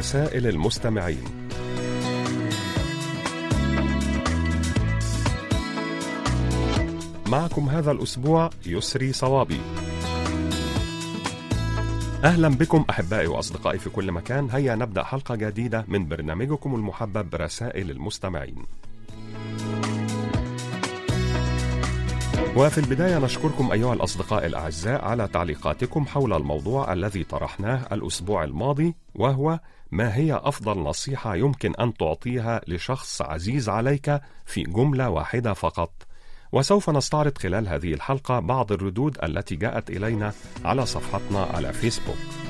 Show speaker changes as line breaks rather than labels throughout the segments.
رسائل المستمعين. معكم هذا الأسبوع يسري صوابي. أهلا بكم أحبائي وأصدقائي في كل مكان. هيا نبدأ حلقة جديدة من برنامجكم المحبب رسائل المستمعين. وفي البداية نشكركم أيها الأصدقاء الأعزاء على تعليقاتكم حول الموضوع الذي طرحناه الأسبوع الماضي وهو ما هي أفضل نصيحة يمكن أن تعطيها لشخص عزيز عليك في جملة واحدة فقط. وسوف نستعرض خلال هذه الحلقة بعض الردود التي جاءت إلينا على صفحتنا على فيسبوك.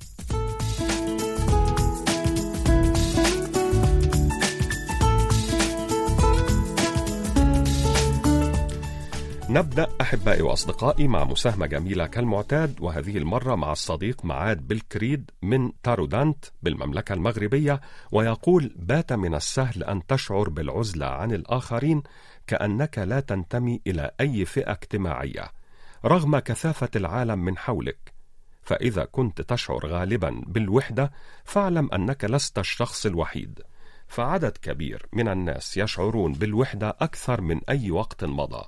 نبدأ أحبائي وأصدقائي مع مساهمة جميلة كالمعتاد وهذه المرة مع الصديق معاد بالكريد من تارودانت بالمملكة المغربية ويقول بات من السهل أن تشعر بالعزلة عن الآخرين كأنك لا تنتمي إلى أي فئة اجتماعية رغم كثافة العالم من حولك. فإذا كنت تشعر غالبا بالوحدة فاعلم أنك لست الشخص الوحيد. فعدد كبير من الناس يشعرون بالوحدة أكثر من أي وقت مضى.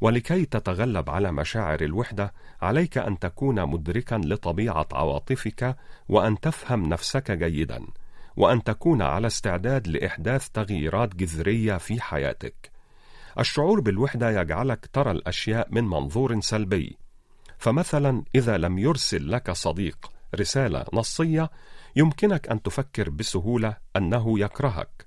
ولكي تتغلب على مشاعر الوحدة عليك أن تكون مدركا لطبيعة عواطفك وأن تفهم نفسك جيدا وأن تكون على استعداد لإحداث تغييرات جذرية في حياتك. الشعور بالوحدة يجعلك ترى الأشياء من منظور سلبي. فمثلا إذا لم يرسل لك صديق رسالة نصية يمكنك أن تفكر بسهولة أنه يكرهك.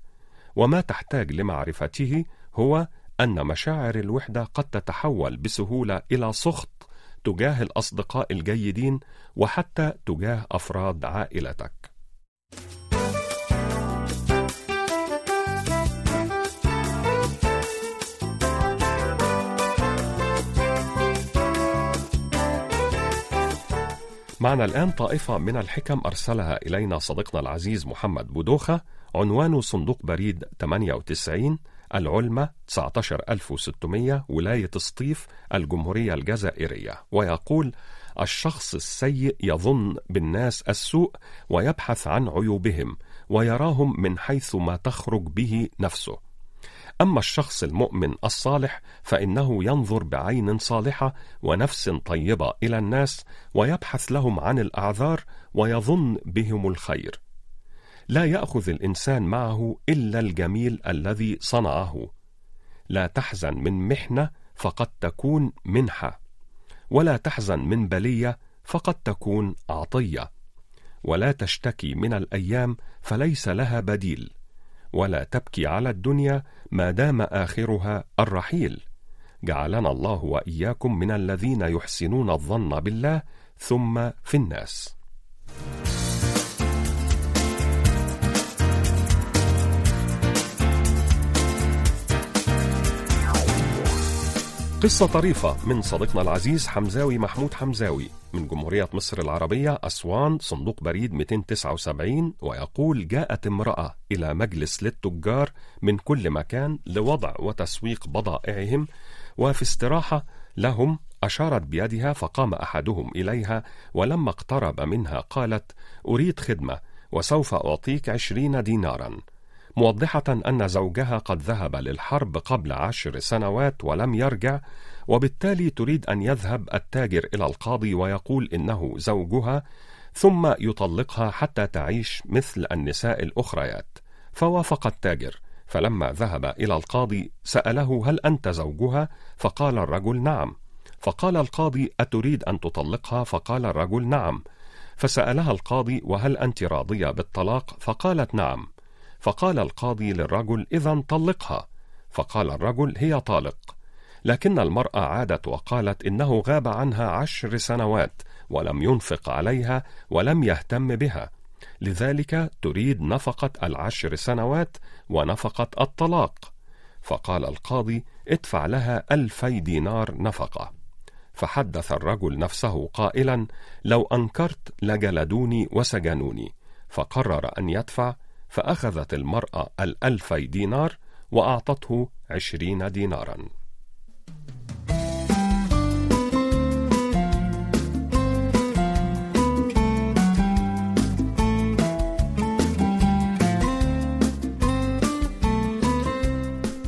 وما تحتاج لمعرفته هو أن مشاعر الوحدة قد تتحول بسهولة إلى سخط تجاه الأصدقاء الجيدين وحتى تجاه أفراد عائلتك. معنا الآن طائفة من الحكم أرسلها إلينا صديقنا العزيز محمد بودوخة عنوان صندوق بريد 98 العلمة 19600 ولاية سطيف الجمهورية الجزائرية. ويقول الشخص السيء يظن بالناس السوء ويبحث عن عيوبهم ويراهم من حيث ما تخرج به نفسه. أما الشخص المؤمن الصالح فإنه ينظر بعين صالحة ونفس طيبة إلى الناس ويبحث لهم عن الأعذار ويظن بهم الخير. لا يأخذ الإنسان معه إلا الجميل الذي صنعه. لا تحزن من محنة فقد تكون منحة ولا تحزن من بلية فقد تكون عطية. ولا تشتكي من الأيام فليس لها بديل ولا تبكي على الدنيا ما دام آخرها الرحيل. جعلنا الله وإياكم من الذين يحسنون الظن بالله ثم في الناس. قصة طريفة من صديقنا العزيز حمزاوي محمود حمزاوي من جمهورية مصر العربية أسوان صندوق بريد 279 ويقول جاءت امرأة إلى مجلس للتجار من كل مكان لوضع وتسويق بضائعهم وفي استراحة لهم أشارت بيدها فقام أحدهم إليها ولما اقترب منها قالت أريد خدمة وسوف أعطيك عشرين ديناراً. موضحة أن زوجها قد ذهب للحرب قبل عشر سنوات ولم يرجع وبالتالي تريد أن يذهب التاجر إلى القاضي ويقول إنه زوجها ثم يطلقها حتى تعيش مثل النساء الأخريات فوافق التاجر فلما ذهب إلى القاضي سأله هل أنت زوجها؟ فقال الرجل نعم فقال القاضي أتريد أن تطلقها؟ فقال الرجل نعم فسألها القاضي وهل أنت راضية بالطلاق؟ فقالت نعم فقال القاضي للرجل إذا طلقها فقال الرجل هي طالق. لكن المرأة عادت وقالت إنه غاب عنها عشر سنوات ولم ينفق عليها ولم يهتم بها. لذلك تريد نفقة العشر سنوات ونفقة الطلاق. فقال القاضي ادفع لها ألفي دينار نفقة. فحدث الرجل نفسه قائلا لو أنكرت لجلدوني وسجنوني. فقرر أن يدفع فأخذت المرأة الألفي دينار وأعطته عشرين دينارا.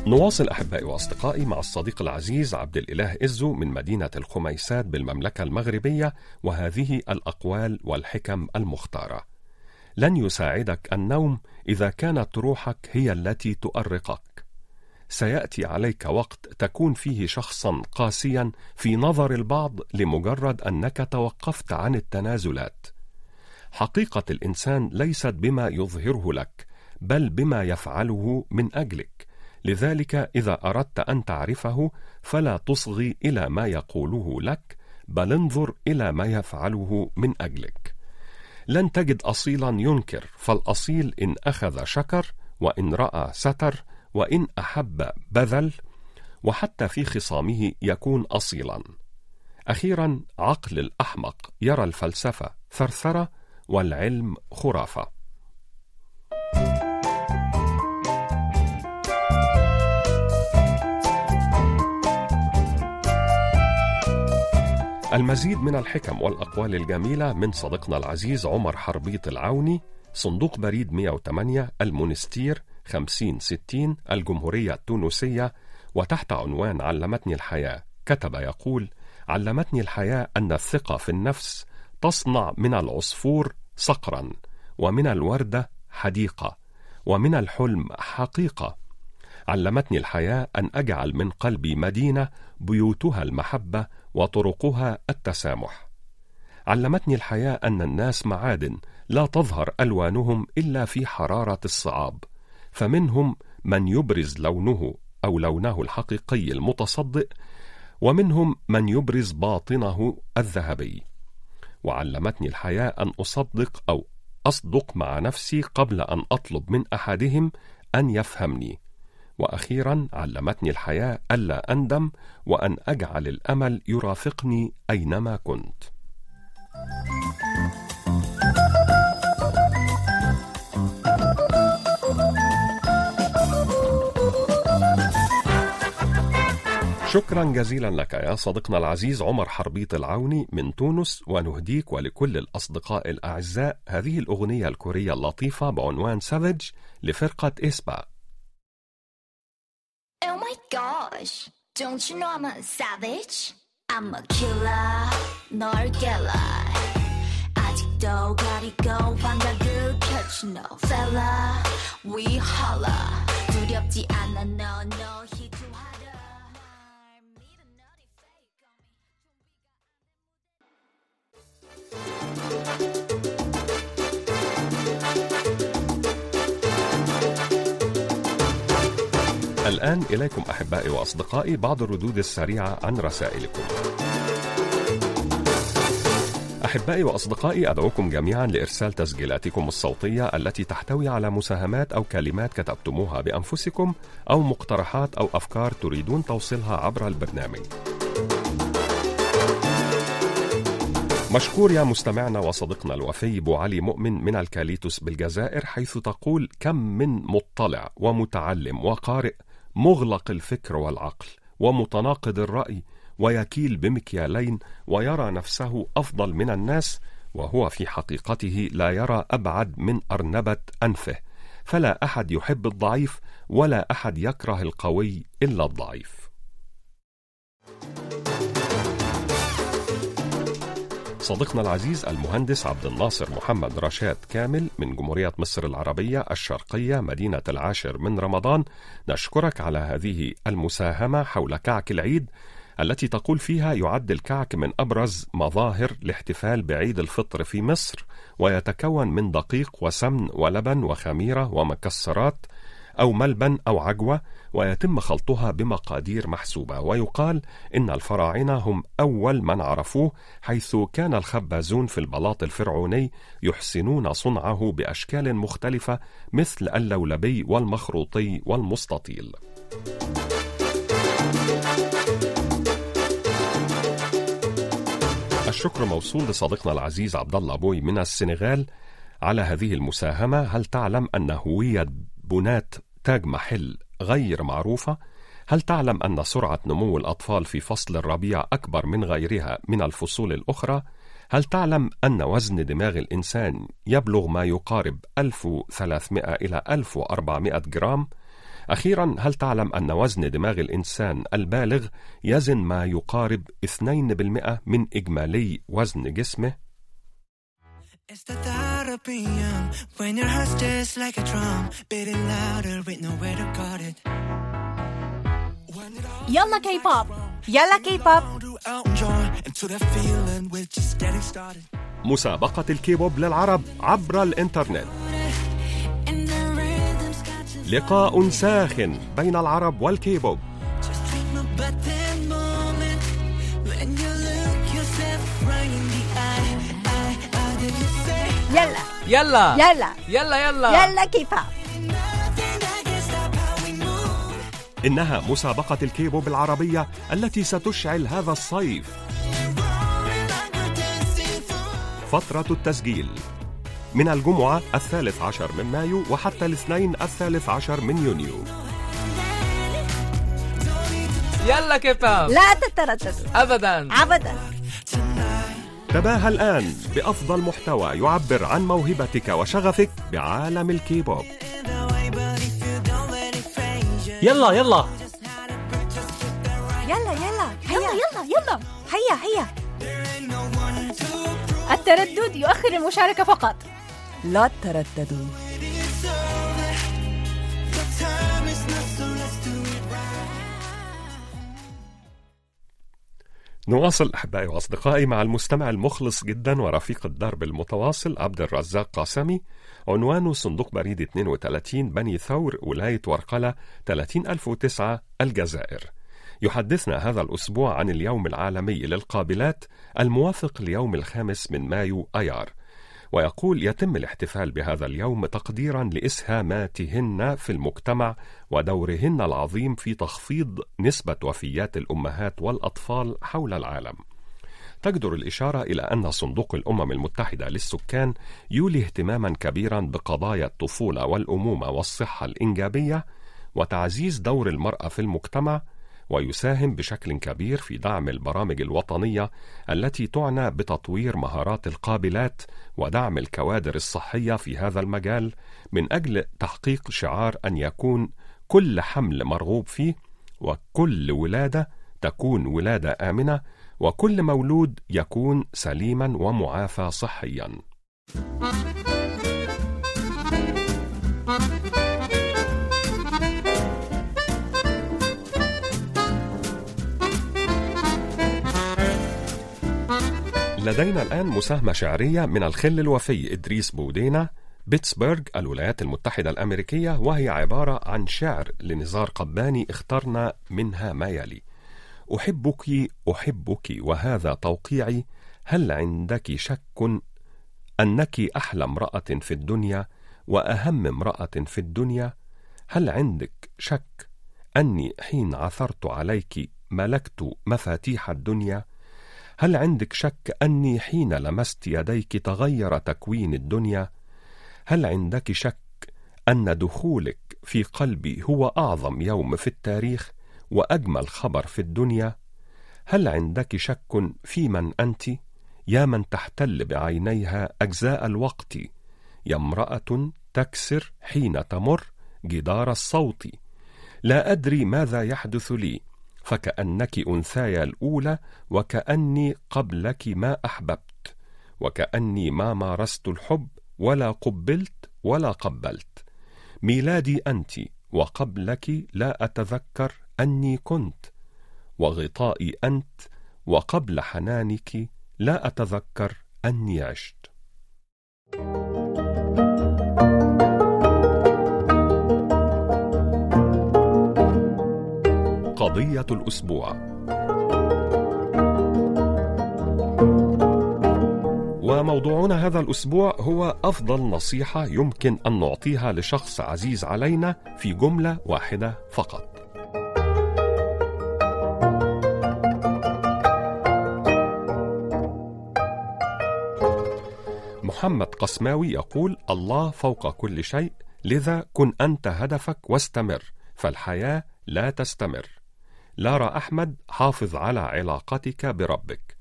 نواصل أحبائي وأصدقائي مع الصديق العزيز عبد الإله إزو من مدينة الخميسات بالمملكة المغربية وهذه الأقوال والحكم المختارة. لن يساعدك النوم إذا كانت روحك هي التي تؤرقك. سيأتي عليك وقت تكون فيه شخصا قاسيا في نظر البعض لمجرد أنك توقفت عن التنازلات. حقيقة الإنسان ليست بما يظهره لك بل بما يفعله من أجلك. لذلك إذا أردت أن تعرفه فلا تصغي إلى ما يقوله لك بل انظر إلى ما يفعله من أجلك. لن تجد أصيلا ينكر فالأصيل إن أخذ شكر وإن رأى ستر وإن أحب بذل وحتى في خصامه يكون أصيلا. أخيرا عقل الأحمق يرى الفلسفة ثرثرة والعلم خرافة. المزيد من الحكم والأقوال الجميلة من صديقنا العزيز عمر حربيط العوني صندوق بريد 108 المونستير 5060 الجمهورية التونسية وتحت عنوان علمتني الحياة. كتب يقول علمتني الحياة أن الثقة في النفس تصنع من العصفور صقرا ومن الوردة حديقة ومن الحلم حقيقة. علمتني الحياة أن أجعل من قلبي مدينة بيوتها المحبة وطرقها التسامح. علمتني الحياة أن الناس معادن لا تظهر ألوانهم إلا في حرارة الصعاب فمنهم من يبرز لونه أو لونه الحقيقي المتصدئ ومنهم من يبرز باطنه الذهبي. وعلمتني الحياة أن أصدق أو أصدق مع نفسي قبل أن أطلب من أحدهم أن يفهمني. وأخيرا علمتني الحياة ألا أندم وأن أجعل الأمل يرافقني أينما كنت. شكرا جزيلا لك يا صديقنا العزيز عمر حربيط العوني من تونس ونهديك ولكل الأصدقاء الأعزاء هذه الأغنية الكورية اللطيفة بعنوان سافيج لفرقة إسبا.
my gosh, don't you know I'm a savage? I'm a killer, 널 깨라. 아직도 가리고 반각을 펼치노 fella. We holla. 두렵지 않아 no no 희
الآن إليكم أحبائي وأصدقائي بعض الردود السريعة عن رسائلكم. أحبائي وأصدقائي أدعوكم جميعا لإرسال تسجيلاتكم الصوتية التي تحتوي على مساهمات أو كلمات كتبتموها بأنفسكم أو مقترحات أو أفكار تريدون توصيلها عبر البرنامج. مشكور يا مستمعنا وصديقنا الوفي بو علي مؤمن من الكاليتوس بالجزائر حيث تقول كم من مطلع ومتعلم وقارئ مغلق الفكر والعقل ومتناقض الرأي ويكيل بمكيالين ويرى نفسه أفضل من الناس وهو في حقيقته لا يرى أبعد من أرنبة أنفه. فلا أحد يحب الضعيف ولا أحد يكره القوي إلا الضعيف. صديقنا العزيز المهندس عبد الناصر محمد رشاد كامل من جمهورية مصر العربية الشرقية مدينة العاشر من رمضان. نشكرك على هذه المساهمة حول كعك العيد التي تقول فيها يعد الكعك من أبرز مظاهر الاحتفال بعيد الفطر في مصر ويتكون من دقيق وسمن ولبن وخميرة ومكسرات أو ملبن أو عجوة ويتم خلطها بمقادير محسوبة ويقال إن الفراعنة هم أول من عرفوه حيث كان الخبازون في البلاط الفرعوني يحسنون صنعه بأشكال مختلفة مثل اللولبي والمخروطي والمستطيل. الشكر موصول لصديقنا العزيز عبد الله بوي من السنغال على هذه المساهمة هل تعلم أن هوية بنات تاج محل غير معروفة؟ هل تعلم أن سرعة نمو الأطفال في فصل الربيع أكبر من غيرها من الفصول الأخرى؟ هل تعلم أن وزن دماغ الإنسان يبلغ ما يقارب 1300 إلى 1400 جرام؟ أخيرا هل تعلم أن وزن دماغ الإنسان البالغ يزن ما يقارب 2% من إجمالي وزن جسمه؟
It's the thought of being young when your heart's just like a drum, beating louder with no way to guard it.
يلا كي بوب يلا كي بوب.
مسابقة الكيبوب للعرب عبر الإنترنت لقاء ساخن بين العرب والكيبوب
just
يلا.
يلا.
يلا.
يلا يلا.
يلا كي بوب
nothing that can stop how we move?
إنها مسابقة الكيبوب العربية التي ستشعل هذا الصيف. فترة التسجيل. من الجمعة الثالث عشر من مايو وحتى الاثنين الثالث عشر من يونيو.
يلا كيباب
لا تترددوا
ابدا.
أبدا.
تباهى الآن بأفضل محتوى يعبر عن موهبتك وشغفك بعالم الكيبوب.
يلا يلا.
يلا يلا يلا يلا يلا. هيا هيا. التردد يؤخر المشاركة فقط. لا ترددوا.
نواصل أحبائي وأصدقائي مع المستمع المخلص جدا ورفيق الدرب المتواصل عبد الرزاق قاسمي عنوانه صندوق بريد 32 بني ثور ولاية ورقلة 30009 الجزائر. يحدثنا هذا الأسبوع عن اليوم العالمي للقابلات الموافق ليوم الخامس من مايو أيار. ويقول يتم الاحتفال بهذا اليوم تقديرا لإسهاماتهن في المجتمع ودورهن العظيم في تخفيض نسبة وفيات الأمهات والأطفال حول العالم. تجدر الإشارة إلى أن صندوق الأمم المتحدة للسكان يولي اهتماما كبيرا بقضايا الطفولة والأمومة والصحة الإنجابية وتعزيز دور المرأة في المجتمع ويساهم بشكل كبير في دعم البرامج الوطنية التي تعنى بتطوير مهارات القابلات ودعم الكوادر الصحية في هذا المجال من أجل تحقيق شعار أن يكون كل حمل مرغوب فيه وكل ولادة تكون ولادة آمنة وكل مولود يكون سليما ومعافى صحيا. لدينا الآن مساهمة شعرية من الخل الوفي إدريس بودينا بيتسبرغ الولايات المتحدة الأمريكية وهي عبارة عن شعر لنزار قباني اخترنا منها ما يلي. أحبك أحبك وهذا توقيعي هل عندك شك أنك أحلى امرأة في الدنيا وأهم امرأة في الدنيا؟ هل عندك شك أني حين عثرت عليك ملكت مفاتيح الدنيا؟ هل عندك شك أني حين لمست يديك تغير تكوين الدنيا؟ هل عندك شك أن دخولك في قلبي هو أعظم يوم في التاريخ وأجمل خبر في الدنيا؟ هل عندك شك في من أنت؟ يا من تحتل بعينيها أجزاء الوقت يا امرأة تكسر حين تمر جدار الصوت. لا أدري ماذا يحدث لي فكأنك أنثاي الأولى وكأني قبلك ما أحببت وكأني ما مارست الحب ولا قبلت ولا قبلت. ميلادي أنت وقبلك لا أتذكر أني كنت. وغطائي أنت وقبل حنانك لا أتذكر أني عشت. قضية الأسبوع. وموضوعنا هذا الأسبوع هو أفضل نصيحة يمكن أن نعطيها لشخص عزيز علينا في جملة واحدة فقط. محمد قسماوي يقول الله فوق كل شيء لذا كن أنت هدفك واستمر فالحياة لا تستمر. لارا أحمد حافظ على علاقتك بربك.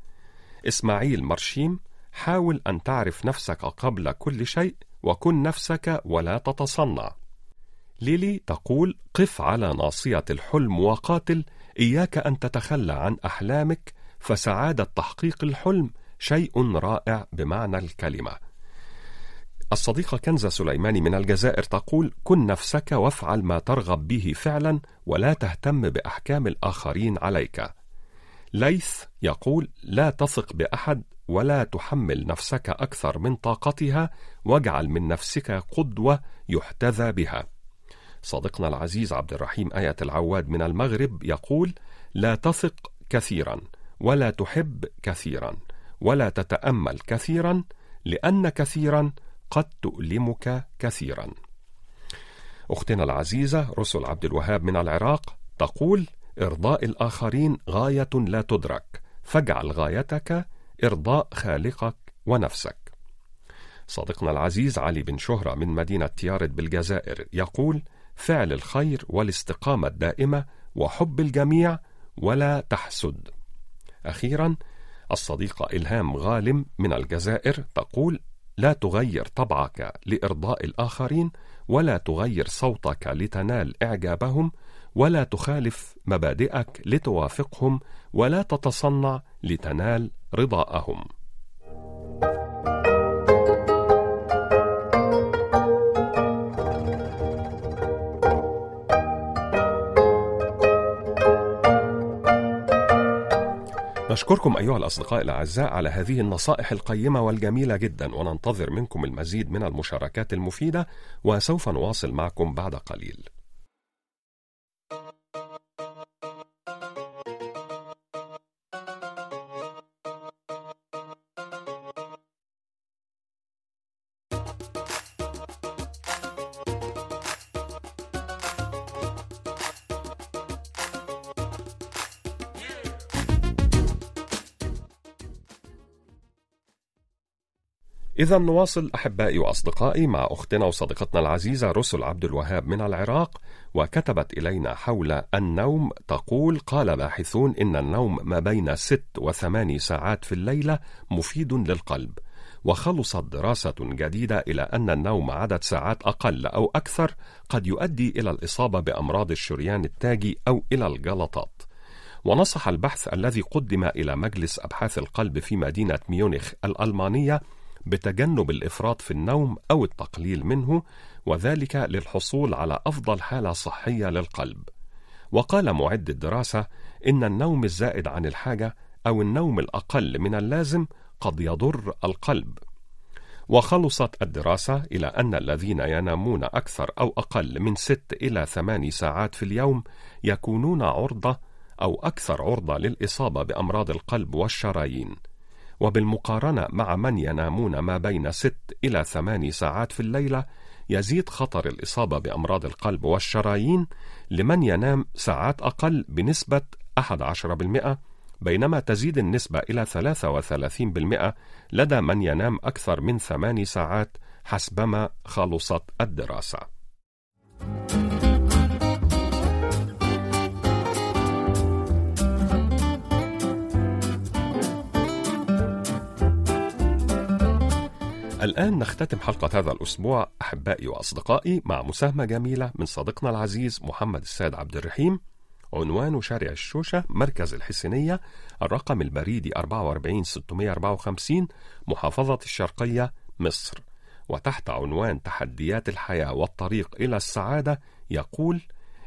إسماعيل مرشيم حاول أن تعرف نفسك قبل كل شيء وكن نفسك ولا تتصنع. ليلي تقول قف على ناصية الحلم وقاتل إياك أن تتخلى عن أحلامك فسعادة تحقيق الحلم شيء رائع بمعنى الكلمة. الصديقة كنزة سليماني من الجزائر تقول كن نفسك وافعل ما ترغب به فعلا ولا تهتم بأحكام الآخرين عليك. ليث يقول لا تثق بأحد ولا تحمل نفسك أكثر من طاقتها واجعل من نفسك قدوة يحتذى بها. صديقنا العزيز عبد الرحيم آية العواد من المغرب يقول لا تثق كثيرا ولا تحب كثيرا ولا تتأمل كثيرا لأن كثيرا قد تؤلمك كثيرا. أختنا العزيزة رسل عبد الوهاب من العراق تقول إرضاء الآخرين غاية لا تدرك. فاجعل غايتك إرضاء خالقك ونفسك. صديقنا العزيز علي بن شهرة من مدينة تيارت بالجزائر يقول فعل الخير والاستقامة الدائمة وحب الجميع ولا تحسد. أخيرا الصديقة إلهام غالم من الجزائر تقول لا تغير طبعك لإرضاء الآخرين ولا تغير صوتك لتنال إعجابهم ولا تخالف مبادئك لتوافقهم ولا تتصنع لتنال رضاءهم. نشكركم أيها الأصدقاء الأعزاء على هذه النصائح القيمة والجميلة جدا وننتظر منكم المزيد من المشاركات المفيدة وسوف نواصل معكم بعد قليل. إذا نواصل أحبائي وأصدقائي مع أختنا وصديقتنا العزيزة رسل عبد الوهاب من العراق وكتبت إلينا حول النوم تقول قال باحثون إن النوم ما بين ست وثماني ساعات في الليلة مفيد للقلب وخلصت دراسة جديدة إلى أن النوم عدد ساعات أقل أو أكثر قد يؤدي إلى الإصابة بأمراض الشريان التاجي أو إلى الجلطات. ونصح البحث الذي قدم إلى مجلس أبحاث القلب في مدينة ميونخ الألمانية بتجنب الإفراط في النوم أو التقليل منه وذلك للحصول على أفضل حالة صحية للقلب. وقال معد الدراسة إن النوم الزائد عن الحاجة أو النوم الأقل من اللازم قد يضر القلب. وخلصت الدراسة إلى أن الذين ينامون أكثر أو أقل من ست إلى ثماني ساعات في اليوم يكونون عرضة أو أكثر عرضة للإصابة بأمراض القلب والشرايين. وبالمقارنة مع من ينامون ما بين ست إلى ثماني ساعات في الليلة يزيد خطر الإصابة بأمراض القلب والشرايين لمن ينام ساعات أقل بنسبة 11% بينما تزيد النسبة إلى 33% لدى من ينام أكثر من ثماني ساعات حسبما خلصت الدراسة. الآن نختتم حلقة هذا الأسبوع أحبائي وأصدقائي مع مساهمة جميلة من صديقنا العزيز محمد السيد عبد الرحيم عنوان شارع الشوشة مركز الحسينية الرقم البريدي 44654 محافظة الشرقية مصر. وتحت عنوان تحديات الحياة والطريق إلى السعادة يقول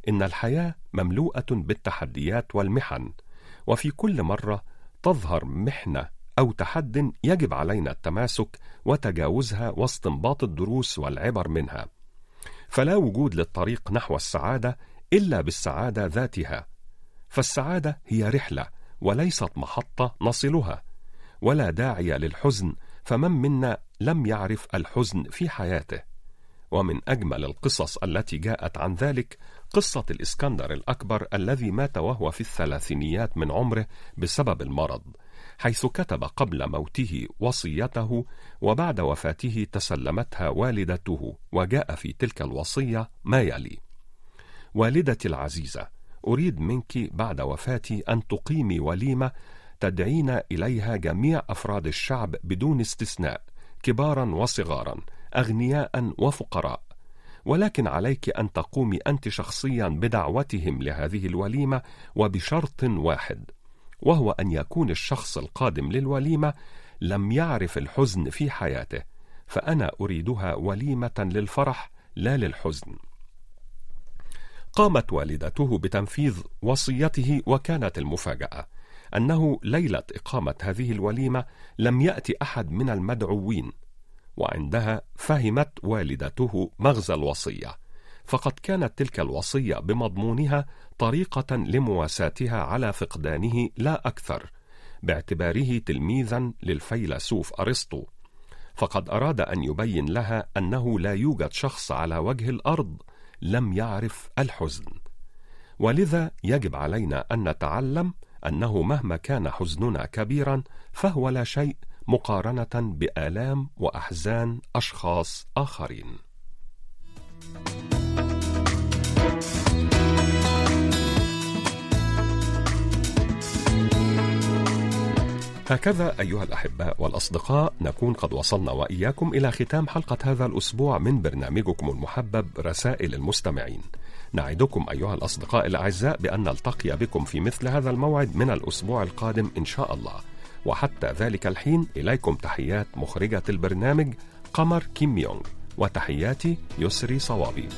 إن الحياة مملوءة بالتحديات والمحن وفي كل مرة تظهر محنة أو تحد يجب علينا التماسك وتجاوزها واستنباط الدروس والعبر منها. فلا وجود للطريق نحو السعادة إلا بالسعادة ذاتها. فالسعادة هي رحلة وليست محطة نصلها. ولا داعي للحزن فمن منا لم يعرف الحزن في حياته. ومن أجمل القصص التي جاءت عن ذلك قصة الإسكندر الأكبر الذي مات وهو في الثلاثينيات من عمره بسبب المرض. حيث كتب قبل موته وصيته وبعد وفاته تسلمتها والدته وجاء في تلك الوصية ما يلي: والدتي العزيزة، أريد منك بعد وفاتي أن تقيمي وليمة تدعين إليها جميع أفراد الشعب بدون استثناء، كبارا وصغارا، أغنياء وفقراء، ولكن عليك أن تقومي أنت شخصيا بدعوتهم لهذه الوليمة وبشرط واحد. وهو أن يكون الشخص القادم للوليمة لم يعرف الحزن في حياته فأنا أريدها وليمة للفرح لا للحزن. قامت والدته بتنفيذ وصيته وكانت المفاجأة أنه ليلة إقامة هذه الوليمة لم يأتي أحد من المدعوين وعندها فهمت والدته مغزى الوصية. فقد كانت تلك الوصية بمضمونها طريقة لمواساتها على فقدانه لا أكثر باعتباره تلميذا للفيلسوف أرسطو فقد أراد أن يبين لها أنه لا يوجد شخص على وجه الأرض لم يعرف الحزن ولذا يجب علينا أن نتعلم أنه مهما كان حزننا كبيرا فهو لا شيء مقارنة بآلام وأحزان أشخاص آخرين. هكذا أيها الأحباء والأصدقاء نكون قد وصلنا وإياكم إلى ختام حلقة هذا الأسبوع من برنامجكم المحبب رسائل المستمعين. نعدكم أيها الأصدقاء الأعزاء بأن نلتقي بكم في مثل هذا الموعد من الأسبوع القادم إن شاء الله. وحتى ذلك الحين إليكم تحيات مخرجة البرنامج قمر كيم يونغ وتحياتي يسري صوابي